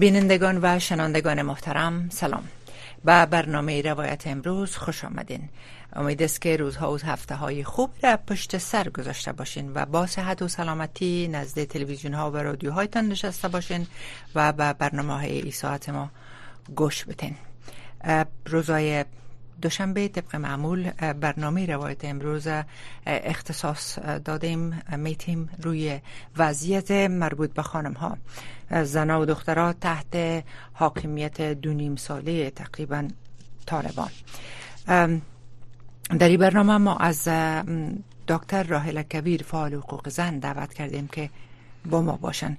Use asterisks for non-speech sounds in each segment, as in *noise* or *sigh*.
بینندگان و شنوندگان محترم سلام. به برنامه روایت امروز خوش آمدین. امید است که روزها و هفته های خوب را پشت سر گذاشته باشین و با صحت و سلامتی نزد تلویزیون ها و رادیوهایتان نشسته باشین و به برنامه های ای ساعت ما گوش بتین روزای دوشنبه طبق معمول برنامه روایت امروز اختصاص دادیم میتیم روی وضعیت مربوط به خانم ها زنها و دخترها تحت حاکمیت دو نیم ساله تقریبا طالبان. در این برنامه ما از دکتر راهل کبیر فعال حقوق زن دعوت کردیم که با ما باشن.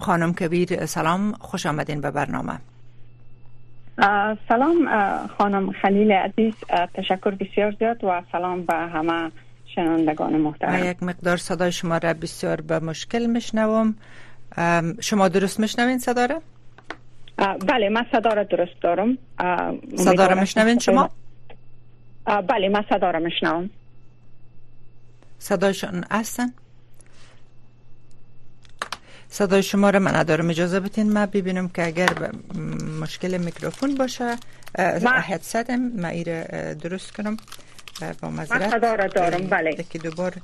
خانم کبیر سلام خوش آمدین به برنامه. سلام خانم خلیل عزیز تشکر بسیار زیاد و سلام به همه شنوندگان محترم یک مقدار صدای شما را بسیار به مشکل میشنوم شما درست میشنوین صدا را؟ بله من صدا را درست دارم صدا را میشنوین شما؟ بله من صدا را میشنوم صدایشان هستن؟ صدای شما را من ندارم. اجازه بتین ما ببینم که اگر مشکل میکروفون باشه هدست ما ایره درست کنم. با صدا را دارم. بله. که دوبار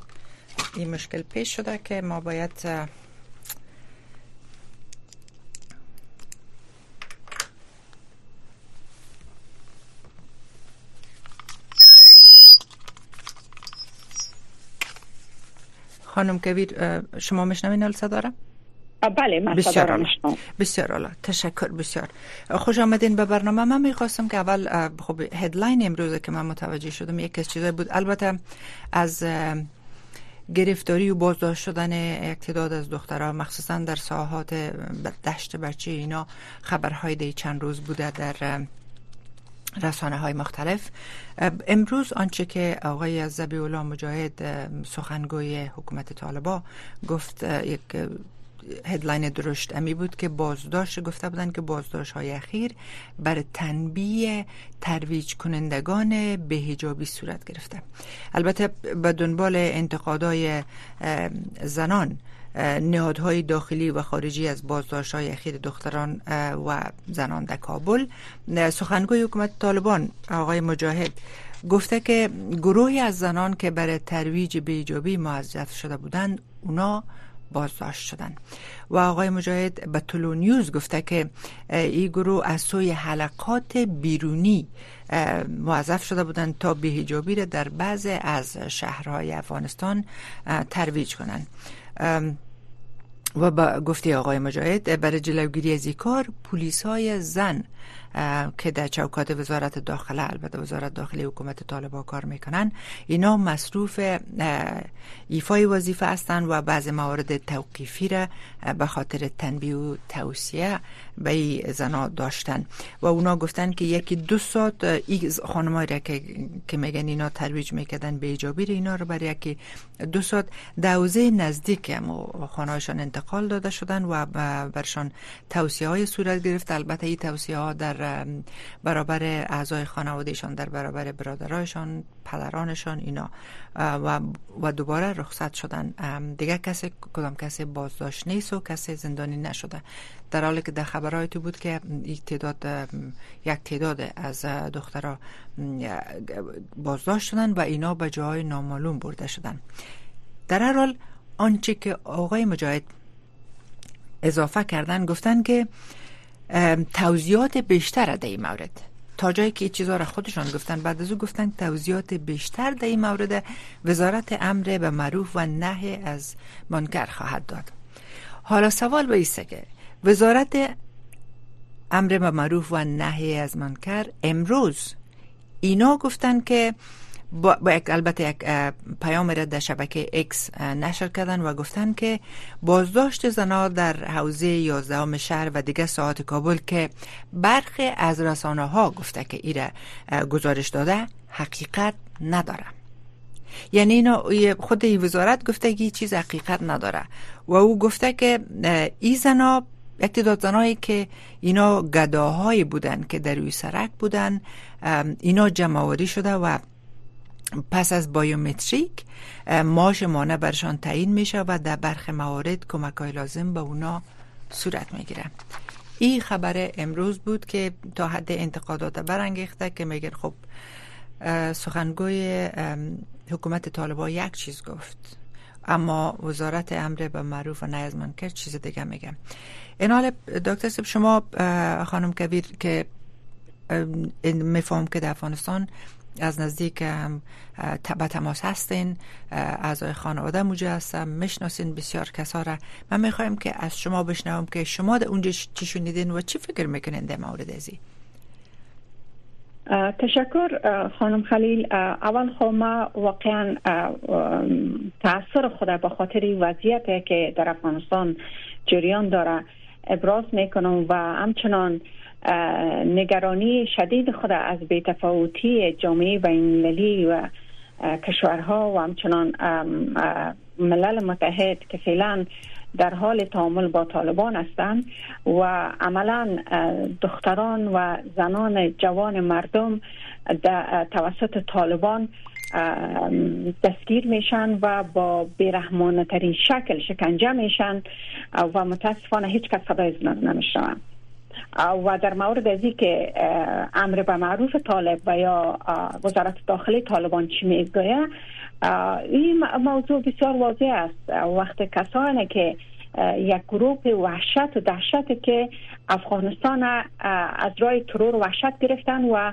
این مشکل پیش شده که ما باید خانم کبیر شما میشنوین ال صدا بله من بسیار بسیار عالی. تشکر بسیار. خوش آمدین. به برنامه من می‌خواستم که اول خب هدلاین امروز که من متوجه شدم یکی از چیزای بود. البته از گرفتاری و بازداشت شدن یک تعداد از دخترها مخصوصا در ساحات دشت بچه اینا خبرهای دی چند روز بوده در رسانه های مختلف. امروز آنچه که آقای زبی الله مجاهد سخنگوی حکومت طالبا گفت یک هدلاین درشت امی بود که بازداشت گفته بودن که بازداشت های اخیر بر تنبیه ترویج کنندگان به هجابی صورت گرفته. البته به دنبال انتقادای زنان نهادهای داخلی و خارجی از بازداشت های اخیر دختران و زنان در کابل. سخنگوی حکومت طالبان آقای مجاهد گفته که گروهی از زنان که برای ترویج بیجابی معذف شده بودند اونا بازداشت شدن. و آقای مجاهد به طلو نیوز گفته که این گروه از سوی حلقات بیرونی موظف شده بودند تا بیهجابی را در بعض از شهرهای افغانستان ترویج کنند. و با گفته آقای مجاهد برای جلوگیری از این کار پلیس های زن که در چوکات وزارت داخله البته وزارت داخلی حکومت طالبا کار می‌کنن. اینا مصروف ایفای وظیفه هستند و بعض موارد توقیفی را به خاطر تنبیه و توصیه به زنا داشتن. و اونا گفتن که یکی دو ساعت ای خانمایی را که, که میگن اینا ترویج می‌کردن به ایجابی اینا رو برای یکی دو ساعت دوزه نزدیک خانهایشان انتقال داده شدن و برشان توصیه های صورت گرفت. البته این توصیه ها در برابر اعضای خانوادهشان در برابر برادرایشان پدرانشان اینا. و, و دوباره رخصت شدن. دیگه کسی کدام کسی بازداشت نیست و کسی زندانی نشده. در حالی که در خبرهای تو بود که یک تعداد یک تعداد از دخترها بازداشت شدن و اینا به جای نامعلوم برده شدن. در هر حال آنچه که آقای مجاهد اضافه کردن گفتن که توضیحات بیشتر در این مورد. تا جایی که چیزها را خودشان گفتن بعد از او گفتن توضیحات بیشتر در این مورد وزارت امر به معروف و نهی از منکر خواهد داد. حالا سوال به ایسته که وزارت امر به معروف و نهی از منکر امروز اینا گفتن که با, یک البته یک پیام را در شبکه اکس نشر کردن و گفتن که بازداشت زنا در حوزه 11 شهر و دیگه ساعت کابل که برخی از رسانه ها گفته که ایره گزارش داده حقیقت نداره. یعنی اینا خود وزارت گفته که چیز حقیقت نداره. و او گفته که ای زنا یک تعداد زنایی که اینا گداهایی بودن که در روی سرک بودن اینا جمعوری شده و پس از بایومتریک ماش مانه برشان تعیین میشه و در برخ موارد کمک های لازم به اونا صورت می‌گیره این خبر امروز بود که تا حد انتقادات برانگیخته که میگن خب سخنگوی حکومت طالبا یک چیز گفت. اما وزارت امر به معروف و نهی کرد چیز دیگه میگم این حال دکتر سب شما خانم کبیر که میفهم که در افغانستان از نزدیک هم به تماس هستین اعضای خانواده موجه هستم می‌شناسین بسیار کسا را. من می‌خوایم که از شما بشنوم که شما در اونجا چی شنیدین و چی فکر می‌کنین در مورد ازی. تشکر خانم خلیل. اول خب ما واقعا تاثیر خود به خاطر وضعیت که در افغانستان جریان داره ابراز می‌کنم و همچنان نگرانی شدید خود از بیتفاوتی جامعه بین و کشورها و همچنان ملل متحد که فعلا در حال تعامل با طالبان هستند و عملا دختران و زنان جوان مردم توسط طالبان دستگیر میشن و با بیرحمانه ترین شکل شکنجه میشن و متاسفانه هیچ کس صدای نمیشنوند. و در مورد ازی که امر به معروف طالب و یا وزارت داخلی طالبان چی می‌گویه این موضوع بسیار واضح است. وقت کسانی که یک گروه وحشت و دهشت که افغانستان از رای ترور وحشت گرفتن و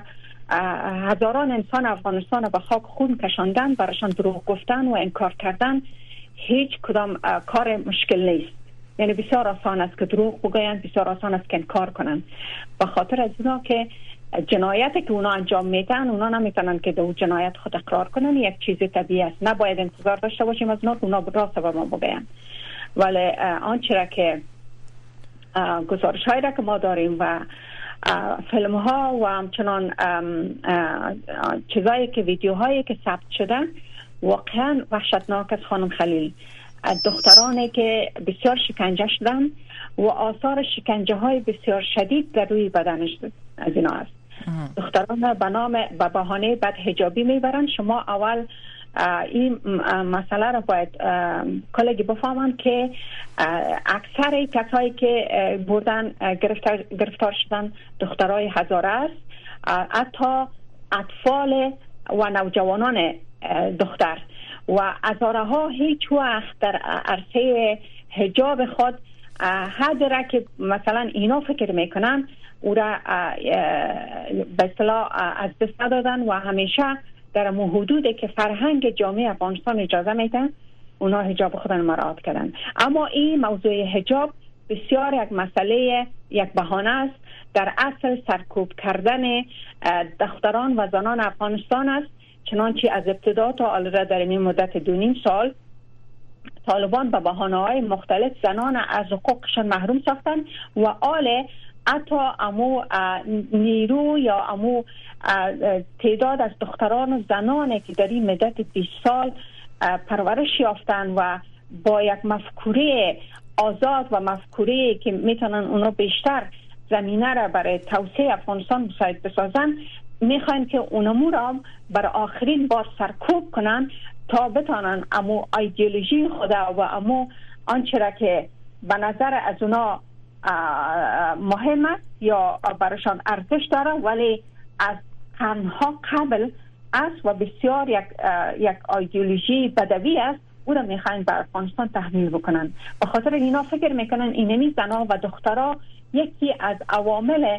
هزاران انسان افغانستان به خاک خون کشاندن براشان دروغ گفتن و انکار کردن هیچ کدام کار مشکل نیست. یعنی بسیار آسان است که دروغ بگویند بسیار آسان است که انکار کنند. به خاطر از اونا که جنایتی که اونا انجام میدن اونا نمی‌تونن که دو جنایت خود اقرار کنن. یک چیز طبیعی است. نباید انتظار داشته باشیم از اونا اونا راست به ما بگویند. ولی آنچه را که گزارش هایی را که ما داریم و فیلم ها و همچنان چیزایی که ویدیوهایی که ثبت شده واقعا وحشتناک است خانم خلیل. دخترانی که بسیار شکنجه شدن و آثار شکنجه های بسیار شدید در روی بدنش از اینا است. دختران به نام به بهانه بد حجابی می‌برن. شما اول این مسئله را باید کلگی بفهمن که اکثر کسایی که بردن گرفتار, گرفتار شدن دخترای هزاره است. حتی اطفال و نوجوانان دختر. و هزاره ها هیچ وقت در عرصه حجاب خود حد را که مثلا اینا فکر می‌کنن او را به اصطلاح از دست دادن و همیشه در حدودی که فرهنگ جامعه افغانستان اجازه میدن اونا حجاب خودن مراد کردن. اما این موضوع حجاب بسیار یک مسئله یک بهانه است. در اصل سرکوب کردن دختران و زنان افغانستان است. چنانچه از ابتدا تا الان در این مدت دو نیم سال طالبان به بحانه های مختلف زنان از حقوقشان محروم ساختن و آل حتی امو نیرو یا امو تعداد از دختران و زنانی که در این مدت 20 سال پرورش یافتن و با یک مفکوره آزاد و مفکوره که می‌تونن اونا بیشتر زمینه را برای توسعه افغانستان مساعد بسازن می‌خواین که اونمو را بر آخرین بار سرکوب کنن تا بتانن امو ایدئولوژی خدا و امو آنچه را که به نظر از اونا مهم است یا برشان ارزش داره ولی از تنها قبل است و بسیار یک یک ایدئولوژی بدوی است او را می‌خواین بر افغانستان تحمیل بکنن. به خاطر اینا فکر می‌کنن اینمی زنها و دخترها یکی از عوامل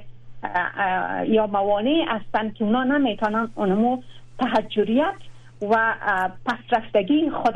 یا موانع هستند که اونا نمی‌تونن اونمو تحجریت و پسرفتگی خود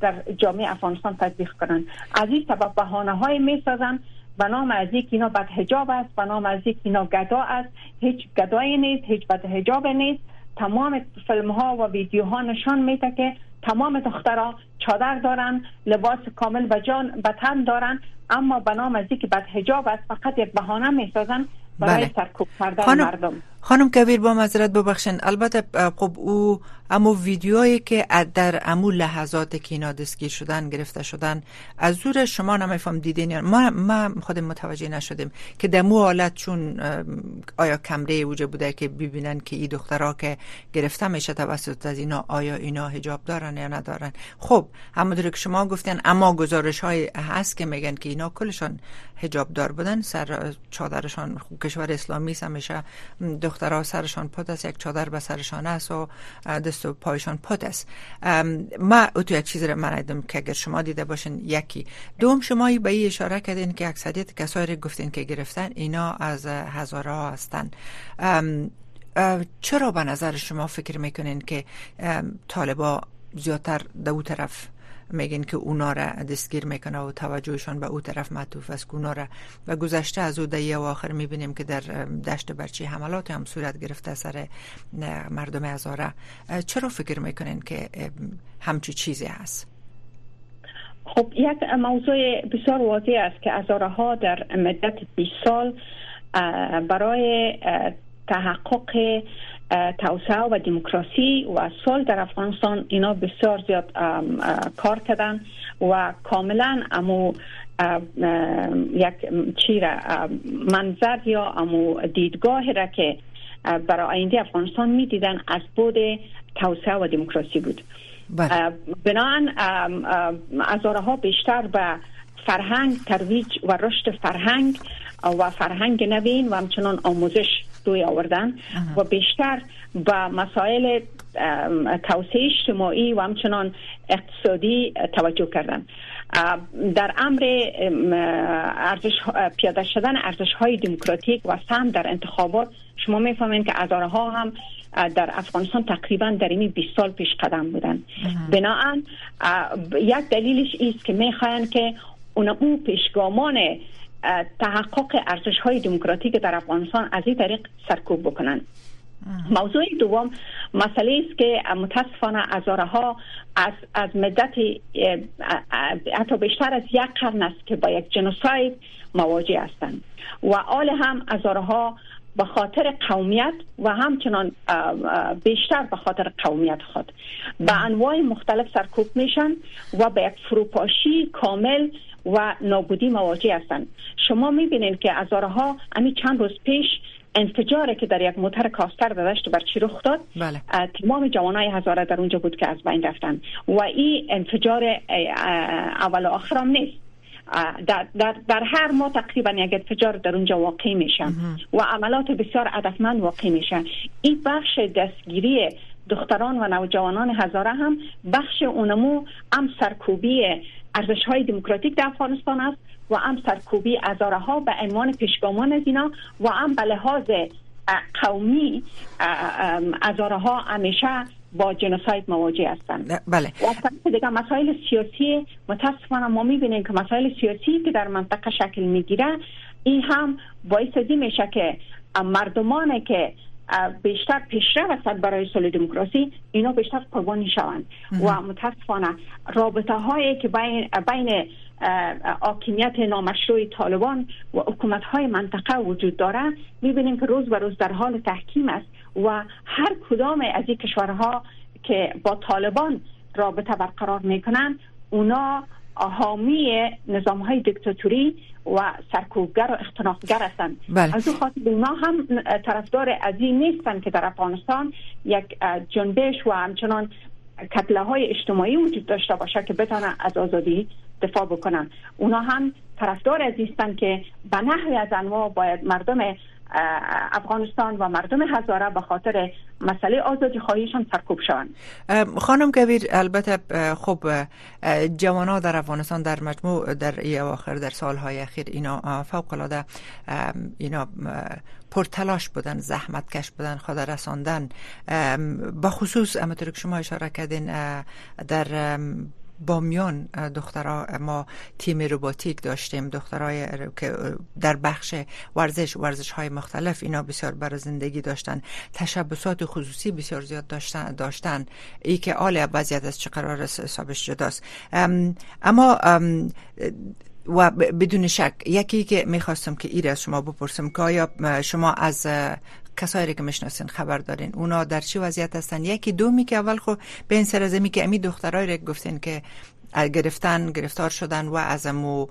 در جامعه افغانستان تطبیق کنند. از این سبب بهانه های می سازن به نام از یک اینا بد حجاب است به از یک اینا گدا است. هیچ گدایی نیست هیچ بد حجاب نیست. تمام فیلم ها و ویدیوها نشان میده که تمام دخترها چادر دارن لباس کامل و جان به تن دارن. اما به نام از بد حجاب است فقط یک بهانه می‌سازن برای. سرکوب کردن مردم خانم کبیر با مذارت ببخشن البته خب او اما ویدیوهایی که در امو لحظات که اینا دستگیر شدن گرفته شدن از زور شما نمیفهم دیدین ما ما خود متوجه نشدیم که در مو حالت چون آیا کمره وجود بوده که ببینن که این دخترها که گرفته میشه توسط از اینا آیا اینا حجاب دارن یا ندارن؟ خب همونطور که شما گفتین اما گزارش های هست که میگن که اینا کلشان حجاب دار بودن سر چادرشان کشور اسلامی همیشه دخترها سرشان پد است یک چادر به سرشان است و دست و پایشان پد است. ما تو یک چیز رو من که اگر شما دیده باشین یکی. دوم شما به این اشاره کردین که اکثریت کسایی رو گفتین که گرفتن اینا از هزارها هستن. چرا به نظر شما فکر می‌کنین که طالبا زیادتر دو طرف میگن که اونا را دستگیر می‌کنه و توجهشان به او طرف معطوف است اونا را و گذشته از او دیه و آخر می‌بینیم که در دشت برچی حملات هم صورت گرفته سر مردم ازاره. چرا فکر می‌کنین که همچی چیزی هست؟ خب یک موضوع بسیار واضح است که ازاره ها در مدت 20 سال برای تحقق توسعه و دموکراسی و سال در افغانستان اینا بسیار زیاد کار کردن و کاملا امو یک چی را منظر یا امو دیدگاه را که برای آینده افغانستان می دیدن از بود توسعه و دموکراسی بود. بنان ها بیشتر به فرهنگ ترویج و رشد فرهنگ و فرهنگ نوین و همچنان آموزش روی آوردن و بیشتر به مسائل توسعه اجتماعی و همچنان اقتصادی توجه کردن. در امر ارزش پیاده شدن ارزش های دموکراتیک و سهم در انتخابات شما می‌فهمین که ها هم در افغانستان تقریبا در این 20 سال پیش قدم بودن. بناهن یک دلیلش است که می‌خواین که اون او پیشگامان تحقق ارزش های دموکراتیک در افغانستان از این طریق سرکوب بکنند. موضوع دوم مسئله است که متاسفانه ها از از مدت حتی بیشتر از یک قرن است که با یک جنوساید مواجه هستند. و آل هم ها به خاطر قومیت و همچنان بیشتر به خاطر قومیت خود. به انواع مختلف سرکوب میشن و به یک فروپاشی کامل و نابودی مواجه هستند. شما می‌بینید که ها امی چند روز پیش انفجاری که در یک موتر کاستر در دشت برچی رخ داد بله. تمام جوانای هزاره در اونجا بود که از بین رفتن. و این انفجار اول و آخر هم نیست. در, در, در هر ما تقریبا یک انفجار در اونجا واقع میشه. و عملات بسیار هدفمند واقع میشه. این بخش دستگیری دختران و نوجوانان هزاره هم بخش اونمو هم سرکوبی ارزش های دموکراتیک در افغانستان است و هم سرکوبی ازاره ها به عنوان پیشگامان از اینا و هم به لحاظ قومی ازاره ها همیشه با جنوساید مواجه هستند. بله. و دیگه مسائل سیاسی متاسفانه ما می‌بینیم که مسائل سیاسی که در منطقه شکل می‌گیره این هم باعث دی میشه که مردمانی که بیشتر پیشرفت برای صلح دموکراسی اینا بیشتر قربانی شوند. و متاسفانه رابطه هایی که بین بین حاکمیت نامشروع طالبان و حکومت های منطقه وجود داره می‌بینیم که روز به روز در حال تحکیم است و هر کدام از این کشورها که با طالبان رابطه برقرار می‌کنن اونا حامی نظام های دیکتاتوری و سرکوبگر و اختناقگر هستند بله. از او خاطر اونا هم طرفدار از این نیستن که در افغانستان یک جنبش و همچنان کتله های اجتماعی وجود داشته باشه که بتانه از آزادی دفاع بکنن اونا هم طرفدار از که به نحوی از انواع باید مردم افغانستان و مردم هزاره به خاطر مسئله آزادی خواهیشان سرکوب شوند. خانم کبیر البته خب جوان در افغانستان در مجموع در ای اواخر در سالهای اخیر اینا فوق العاده اینا پرتلاش بودن زحمت کش بودن خود رساندن. با خصوص همونطور که شما اشاره کردین در با میان دخترها ما تیم روباتیک داشتیم. دخترای که در بخش ورزش ورزش های مختلف اینا بسیار برای زندگی داشتن. تشبسات خصوصی بسیار زیاد داشتن داشتن. ای که آل وضعیت از چه قرار حسابش جداست. اما و بدون شک یکی که می‌خواستم که ایره از شما بپرسم که آیا شما از کسایی که می‌شناسین خبر دارین. اونا در چه وضعیت هستن؟ یکی دومی که اول خو به این سرزمی که امی دخترای رو گفتین که گرفتن گرفتار شدن و از امو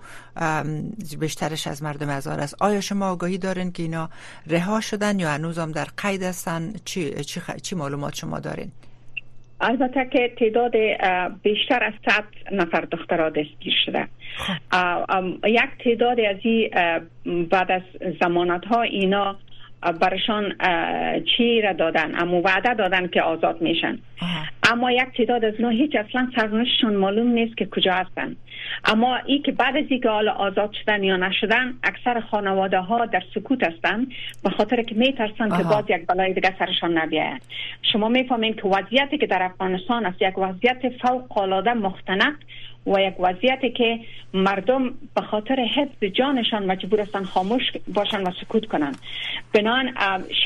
بیشترش از مردم ازار است. آیا شما آگاهی دارین که اینا رها شدن یا هنوز هم در قید هستن؟ چی, چی, چی معلومات شما دارین؟ البته که تعداد بیشتر از 100 نفر دخترها دستگیر شده. خب. یک تعداد از این بعد از زمانت ها اینا برشان چی را دادن؟ اما وعده دادن که آزاد میشن. اما یک تعداد از اونها هیچ اصلا سرنوشتشون معلوم نیست که کجا هستن. اما ای که بعد از اینکه حالا آزاد شدن یا نشدن اکثر خانواده ها در سکوت هستن به خاطر که میترسن که باز یک بلای دیگه سرشان نبیاید شما می‌فهمین که وضعیتی که در افغانستان است یک وضعیت فوق العاده مختنق و یک وضعیتی که مردم به خاطر حفظ جانشان مجبور هستن خاموش باشن و سکوت کنن. بنان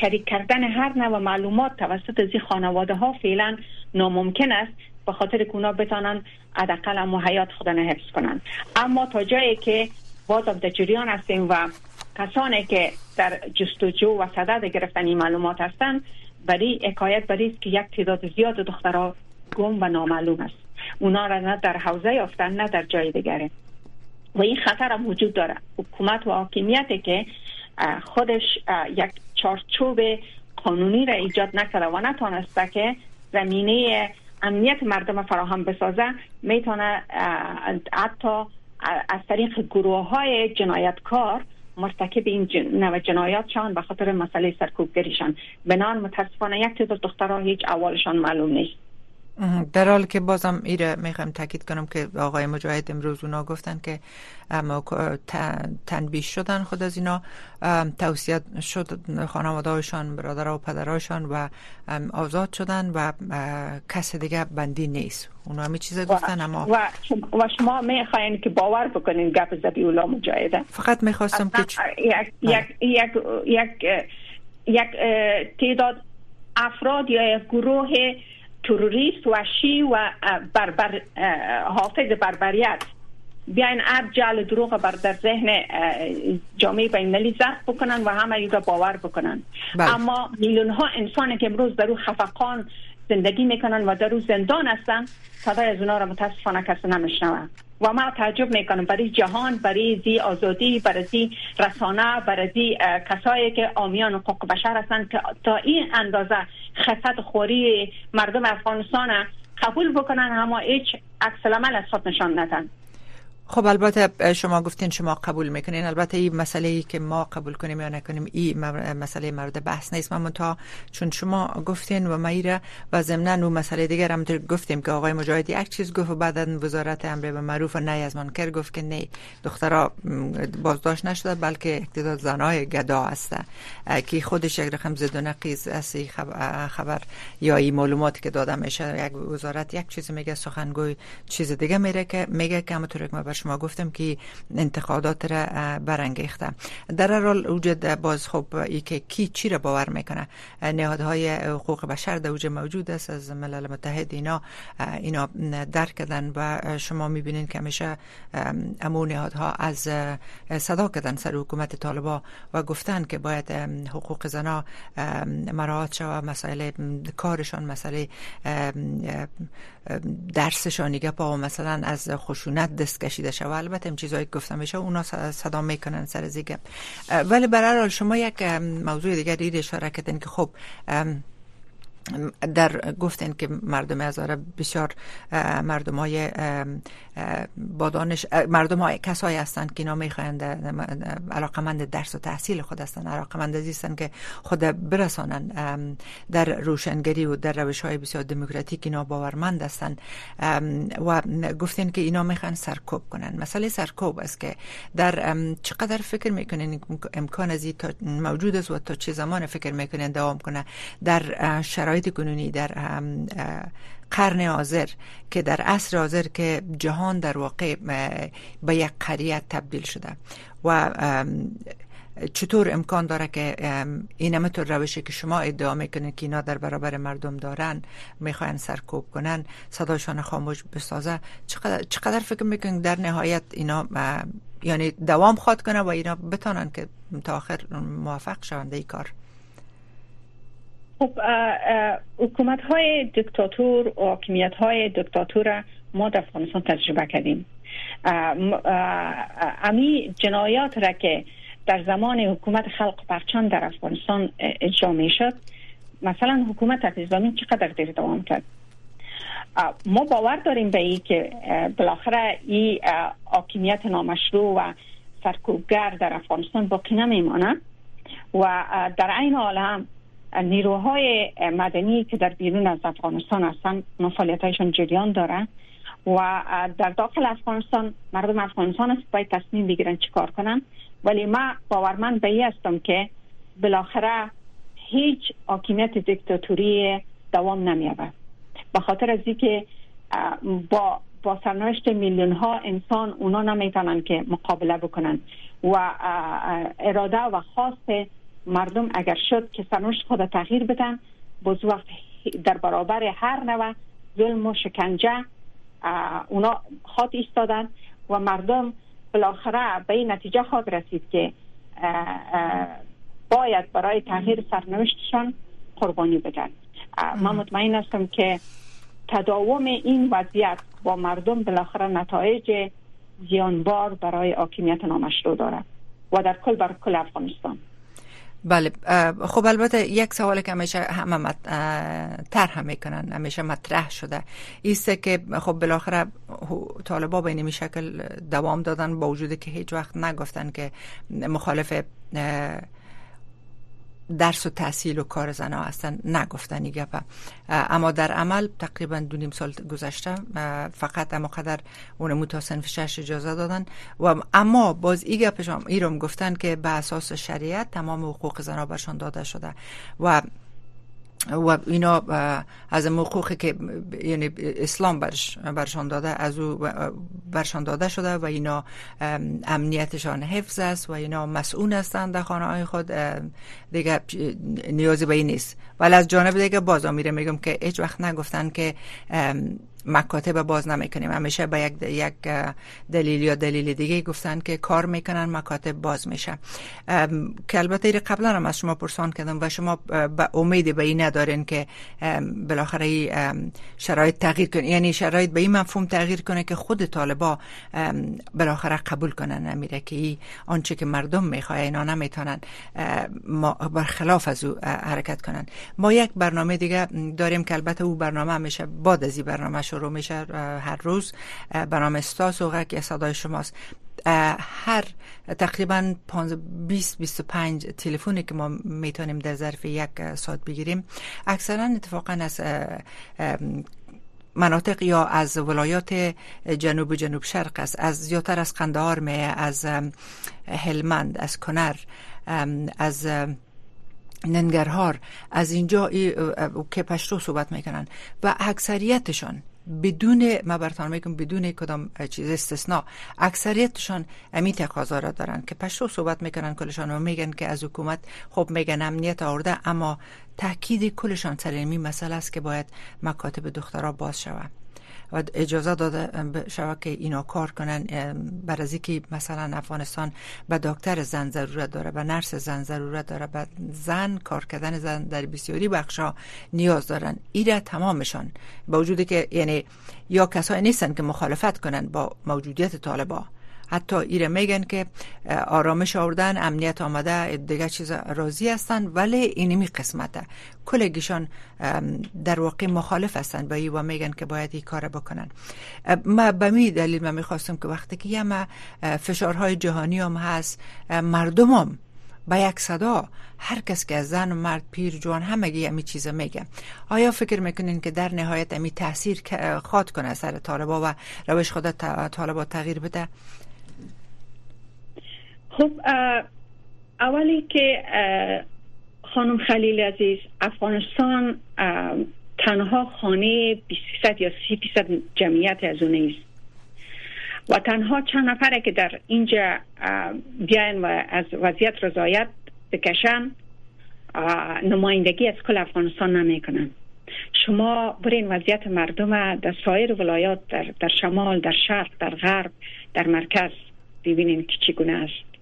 شریک کردن هر نوع معلومات توسط از خانواده ها فعلا ناممکن است به خاطر که اونا بتانن حداقل اما حیات خودن حفظ کنن. اما تا جایی که بازم در جریان هستیم و کسانی که در جستجو و صدد گرفتن این معلومات هستند برای حکایت برای که یک تعداد زیاد دخترها گم و نامعلوم است. اونا را نه در حوزه یافتن نه در جای دیگره و این خطر هم وجود داره. حکومت و حاکمیت که خودش یک چارچوب قانونی را ایجاد نکرده و نتانسته که زمینه امنیت مردم فراهم بسازه می‌تونه حتی از طریق گروه های جنایتکار مرتکب این جن... جنایات شان به خاطر مسئله سرکوبگریشان بنان متاسفانه یک تعداد دخترها هیچ اولشان معلوم نیست. در حال که بازم ایره می‌خوام تاکید کنم که آقای مجاهد امروز اونا گفتن که تنبیه شدن خود از اینا. توصیت شد خانوادهاشان برادر و پدراشان و آزاد شدن و کس دیگه بندی نیست. اونا همه چیز گفتن اما و شما, و شما می‌خواین که باور بکنین گپ زبی اولا مجاهده. فقط می‌خواستم که یک یک یک یک یک تعداد افراد یا یک گروه تروریست وحشی و بربر حافظ بربریت بیاین اب جل دروغ بر در ذهن جامعه بینالمللی زخم بکنن و همه ایگا باور بکنن بله. اما میلیون ها انسان که امروز در او خفقان زندگی می‌کنن و در او زندان هستن. صدای از اونا را متاسفانه کسی نمیشنوه. و ما تعجب می‌کنم. برای جهان برای زی آزادی برای رسانه برای کسایی که آمیان حقوق بشر هستند که تا این اندازه خفت خوری مردم افغانستان قبول بکنن اما هیچ عکس العمل از خود نشان ندن. خب البته شما گفتین شما قبول می‌کنین. البته این مسئله ای که ما قبول کنیم یا نکنیم این مسئله مورد بحث نیست. من تا چون شما گفتین و مایره و ضمن مسئله دیگر هم گفتیم که آقای مجاهدی یک چیز گفت و بعدا وزارت امر به معروف و نه از منکر گفت که نه دخترها بازداشت نشده بلکه اقتدار زنای گدا هست که خودش یک رقم زد و نقیز از خبر یا این معلوماتی که داده میشه یک وزارت یک چیز میگه سخنگوی چیز دیگه میگه که همونطور که شما گفتم که انتقادات را برانگیخته. در حال وجود باز خب ای که کی چی را باور می‌کنه؟ نهادهای حقوق بشر در اوج موجود است. از ملل متحد اینا اینا درک کردن و شما می‌بینین که همیشه امو نهادها از صدا کردن سر حکومت طالبا و گفتن که باید حقوق زنا مراعات شود مسائل کارشان مسئله درسشان پا مثلا از خشونت دست کشیده شود. البته این چیزایی گفتم میشه اونا صدا می‌کنن سر زیگه ولی برای شما یک موضوع دیگر دید اشاره کردین که خب در گفتن که مردم ازاره بسیار مردم های با دانش مردم های کسایی هستند که اینا می‌خواهند علاقمند درس و تحصیل خود هستند علاقمند هستند که خود برسانن در روشنگری و در روش های بسیار دموکراتیک اینا باورمند هستند. و گفتن که اینا می‌خوان سرکوب کنن مسئله سرکوب است که در چقدر فکر می‌کنین امکان از موجود است و تا چه زمان فکر می‌کنین دوام کنه. در شرایط شرایط کنونی در قرن حاضر که در عصر حاضر که جهان در واقع به یک قریت تبدیل شده و چطور امکان داره که این همطور روشی که شما ادعا می‌کنید که اینا در برابر مردم دارن می‌خواین سرکوب کنن صداشان خاموش بسازه چقدر, چقدر فکر می‌کنید در نهایت اینا یعنی دوام خواد کنه و اینا بتانن که تا آخر موفق شوند ای کار؟ خب حکومت های دکتاتور و حاکمیت های دکتاتور ما در افغانستان تجربه کردیم. امی جنایات را که در زمان حکومت خلق پرچان در افغانستان اجرا شد مثلا حکومت اسلامی چقدر دیر دوام کرد؟ ما باور داریم به این که بالاخره این حاکمیت نامشروع و سرکوبگر در افغانستان باقی نمیمانه و در این حال نیروهای مدنی که در بیرون از افغانستان هستند هایشان جریان داره و در داخل افغانستان مردم افغانستان است باید تصمیم بگیرن چیکار کنن. ولی ما باورمند به هستم که بالاخره هیچ حاکمیت دیکتاتوری دوام نمیابد به خاطر از اینکه با با سرنوشت میلیون ها انسان اونا نمی‌تونن که مقابله بکنن و اراده و خواست مردم اگر شد که سرنوشت خود تغییر بدن باز وقت در برابر هر نوع ظلم و شکنجه اونا خواهد ایستادن و مردم بالاخره به این نتیجه خواهد رسید که باید برای تغییر سرنوشتشان قربانی بدن. من مطمئن هستم که تداوم این وضعیت با مردم بالاخره نتایج زیانبار برای حاکمیت نامشروع دارد و در کل بر کل افغانستان. بله خب البته یک سوال که همیشه همه طرح می‌کنن همیشه مطرح شده. ایسته که خب بالاخره طالبا به این شکل دوام دادن با وجود که هیچ وقت نگفتن که مخالف درس و تحصیل و کار زنها هستن. نگفتن گپه اما در عمل تقریبا دو نیم سال گذشته فقط اما قدر اون تا صنف شش اجازه دادن. و اما باز ای گپشم ایرم گفتن که به اساس شریعت تمام حقوق زنها برشان داده شده. و و اینا از حقوقی که یعنی اسلام برش برشان داده از او برشان داده شده و اینا امنیتشان حفظ است و اینا مسئول هستند در خانه های خود دیگه نیازی به این نیست. ولی از جانب دیگه باز میره میگم که هیچ وقت نگفتن که مکاتب باز نمی‌کنیم همیشه به یک یک دلیل یا دلیل دیگه گفتن که کار می‌کنن مکاتب باز میشه. که البته قبلا هم از شما پرسان کردم و شما به امید به این ندارین که بالاخره شرایط تغییر کنه یعنی شرایط به این مفهوم تغییر کنه که خود طالبا بالاخره قبول کنن نمیره که آنچه که مردم می‌خواه اینا نمی‌تونن برخلاف از او حرکت کنن. ما یک برنامه دیگه داریم که البته او برنامه میشه بعد از این برنامه شروع میشه هر روز. برنامه استاس و که صدای شماست. هر تقریبا 20 25 تلفنی که ما می‌تونیم در ظرف یک ساعت بگیریم. اکثرا اتفاقا از مناطق یا از ولایات جنوب جنوب شرق است. از زیادتر از قندهار می از هلمند از کنر از ننگرهار. از اینجا که پشتو صحبت می‌کنن. و اکثریتشان بدون ما برتان میگم بدون کدام چیز استثناء اکثریتشان امی تقاضا را دارن که پشتو صحبت می‌کنن کلشان و میگن که از حکومت خب میگن امنیت آورده اما تاکید کلشان سر این مسئله است که باید مکاتب دخترها باز شود. و اجازه داده شود که اینا کار کنن بر که مثلا افغانستان به دکتر زن ضرورت داره به نرس زن ضرورت داره به زن کار کردن زن در بسیاری بخشا نیاز دارن. ایره تمامشان. با وجودی که یعنی یا کسایی نیستن که مخالفت کنن با موجودیت طالبا. حتی ایره میگن که آرامش آوردن امنیت آمده دیگه چیز راضی هستن ولی اینمی قسمته. کلگیشان در واقع مخالف هستن ای و میگن که باید این کار بکنن. ما به می دلیل من می‌خواستم که وقتی که یه فشارهای جهانی هم هست مردم هم با یک صدا هر کس که زن و مرد پیر جوان همگی همی چیز میگه. آیا فکر می‌کنین که در نهایت امی تاثیر خواد کنه سر طالبا و روش خود طالبا تغییر بده؟ خب اولی که خانم خلیل عزیز افغانستان تنها خانه 20 یا 30 فیصد جمعیت از اون است و تنها چند نفره که در اینجا بیاین و از وضعیت رضایت بکشن نمایندگی از کل افغانستان نمی‌کنن. شما برین وضعیت مردم در سایر ولایات در, در شمال در شرق در غرب در مرکز ببینین که چگونه است.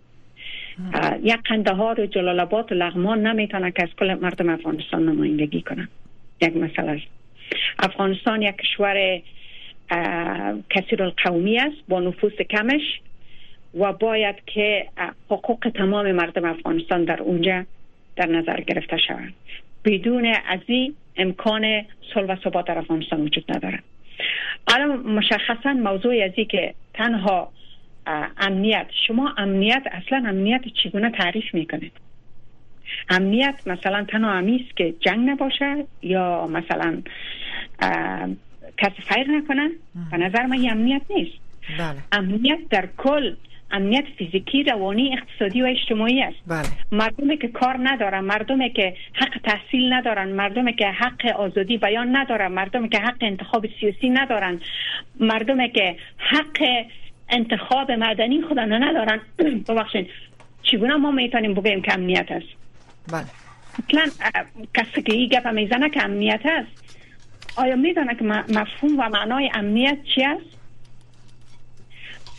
یک قنده ها رو جلال آباد و لغمان نمی‌تونه که از کل مردم افغانستان نمایندگی کنن. یک مسئله. است افغانستان یک کشور کثیر القومی است با نفوس کمش و باید که حقوق تمام مردم افغانستان در اونجا در نظر گرفته شود بدون از امکان صلح و ثبات در افغانستان وجود نداره الان مشخصا موضوع از که تنها امنیت. شما امنیت اصلا امنیت چگونه تعریف می‌کنید؟ امنیت مثلا تنها امیست که جنگ نباشه یا مثلا کسی فیر نکنه؟ به نظر من امنیت نیست. بله. امنیت در کل امنیت فیزیکی روانی اقتصادی و اجتماعی است. بله. مردمی که کار ندارن مردمی که حق تحصیل ندارن مردمی که حق آزادی بیان ندارن مردمی که حق انتخاب سیاسی ندارن مردمی که حق انتخاب مدنی خود ندارن. *clears throat* ببخشید. چگونه ما می‌تونیم بگیم که امنیت است؟ بله. اصلا کسی که این گپ می‌زنه که امنیت است. آیا میدانه که مفهوم و معنای امنیت چی است؟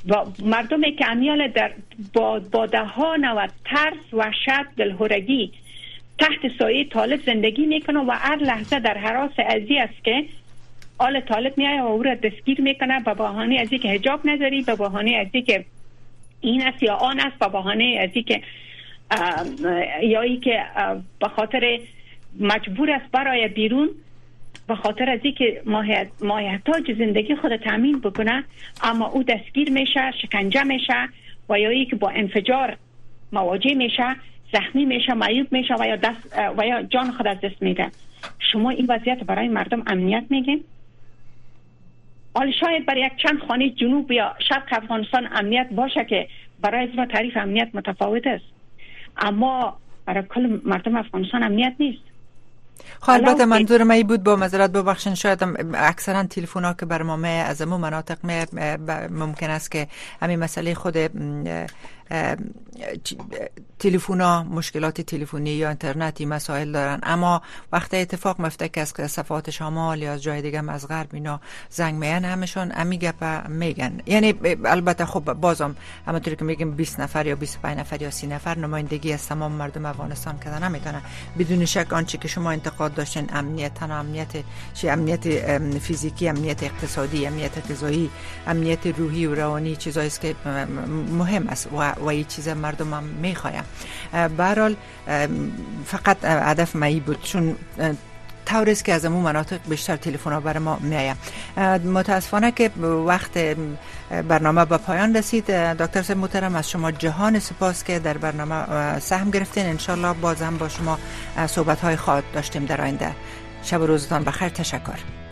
و مردمی که امیال در با, با ده ها نوع ترس و شد دلهورگی تحت سایه طالب زندگی می‌کنه و هر لحظه در حراس ازی است که آل طالب میایه و او را دستگیر می‌کنه. به بهانه ازی که حجاب نداری به بهانه ازی که این است یا آن است به بهانه ازی که یا ای که به خاطر مجبور است برای بیرون به خاطر از اینکه ماهیتاج زندگی خود تامین بکنه اما او دستگیر میشه شکنجه میشه و یا که با انفجار مواجه میشه زخمی میشه معیوب میشه و یا, دست و یا جان خود از دست میده. شما این وضعیت برای مردم امنیت میگین؟ حال شاید برای یک چند خانه جنوب یا شرق افغانستان امنیت باشه که برای از تعریف امنیت متفاوت است. اما برای کل مردم افغانستان امنیت نیست. خب البته منظور من بود با مذارت ببخشین شاید اکثرا تلفن ها که بر ما از امو مناطق ممکن است که همین مسئله خود تلفونا مشکلات تلفنی یا اینترنتی مسائل دارن. اما وقتی اتفاق مفته که از صفات شمال یا از جای دیگه از غرب اینا زنگ میان همشون امی گپ میگن. یعنی البته خب بازم همونطوری که میگیم 20 نفر یا 25 نفر یا 30 نفر نمایندگی از تمام مردم افغانستان کردن. نمی‌تونه. بدون شک آنچه که شما انتقاد داشتین امنیت تنها امنیت چی؟ امنیت فیزیکی امنیت اقتصادی امنیت غذایی امنیت روحی و روانی چیزایی که مهم است. و و این چیز مردم هم می‌خوایم برحال فقط هدف مایی بود چون طور که از امون مناطق بیشتر تلفن ها بر ما میایم متاسفانه که وقت برنامه به پایان رسید. دکتر سید محترم از شما جهان سپاس که در برنامه سهم گرفتین. انشالله باز هم با شما صحبت های خواهد داشتیم در آینده. شب و روزتان بخیر. تشکر.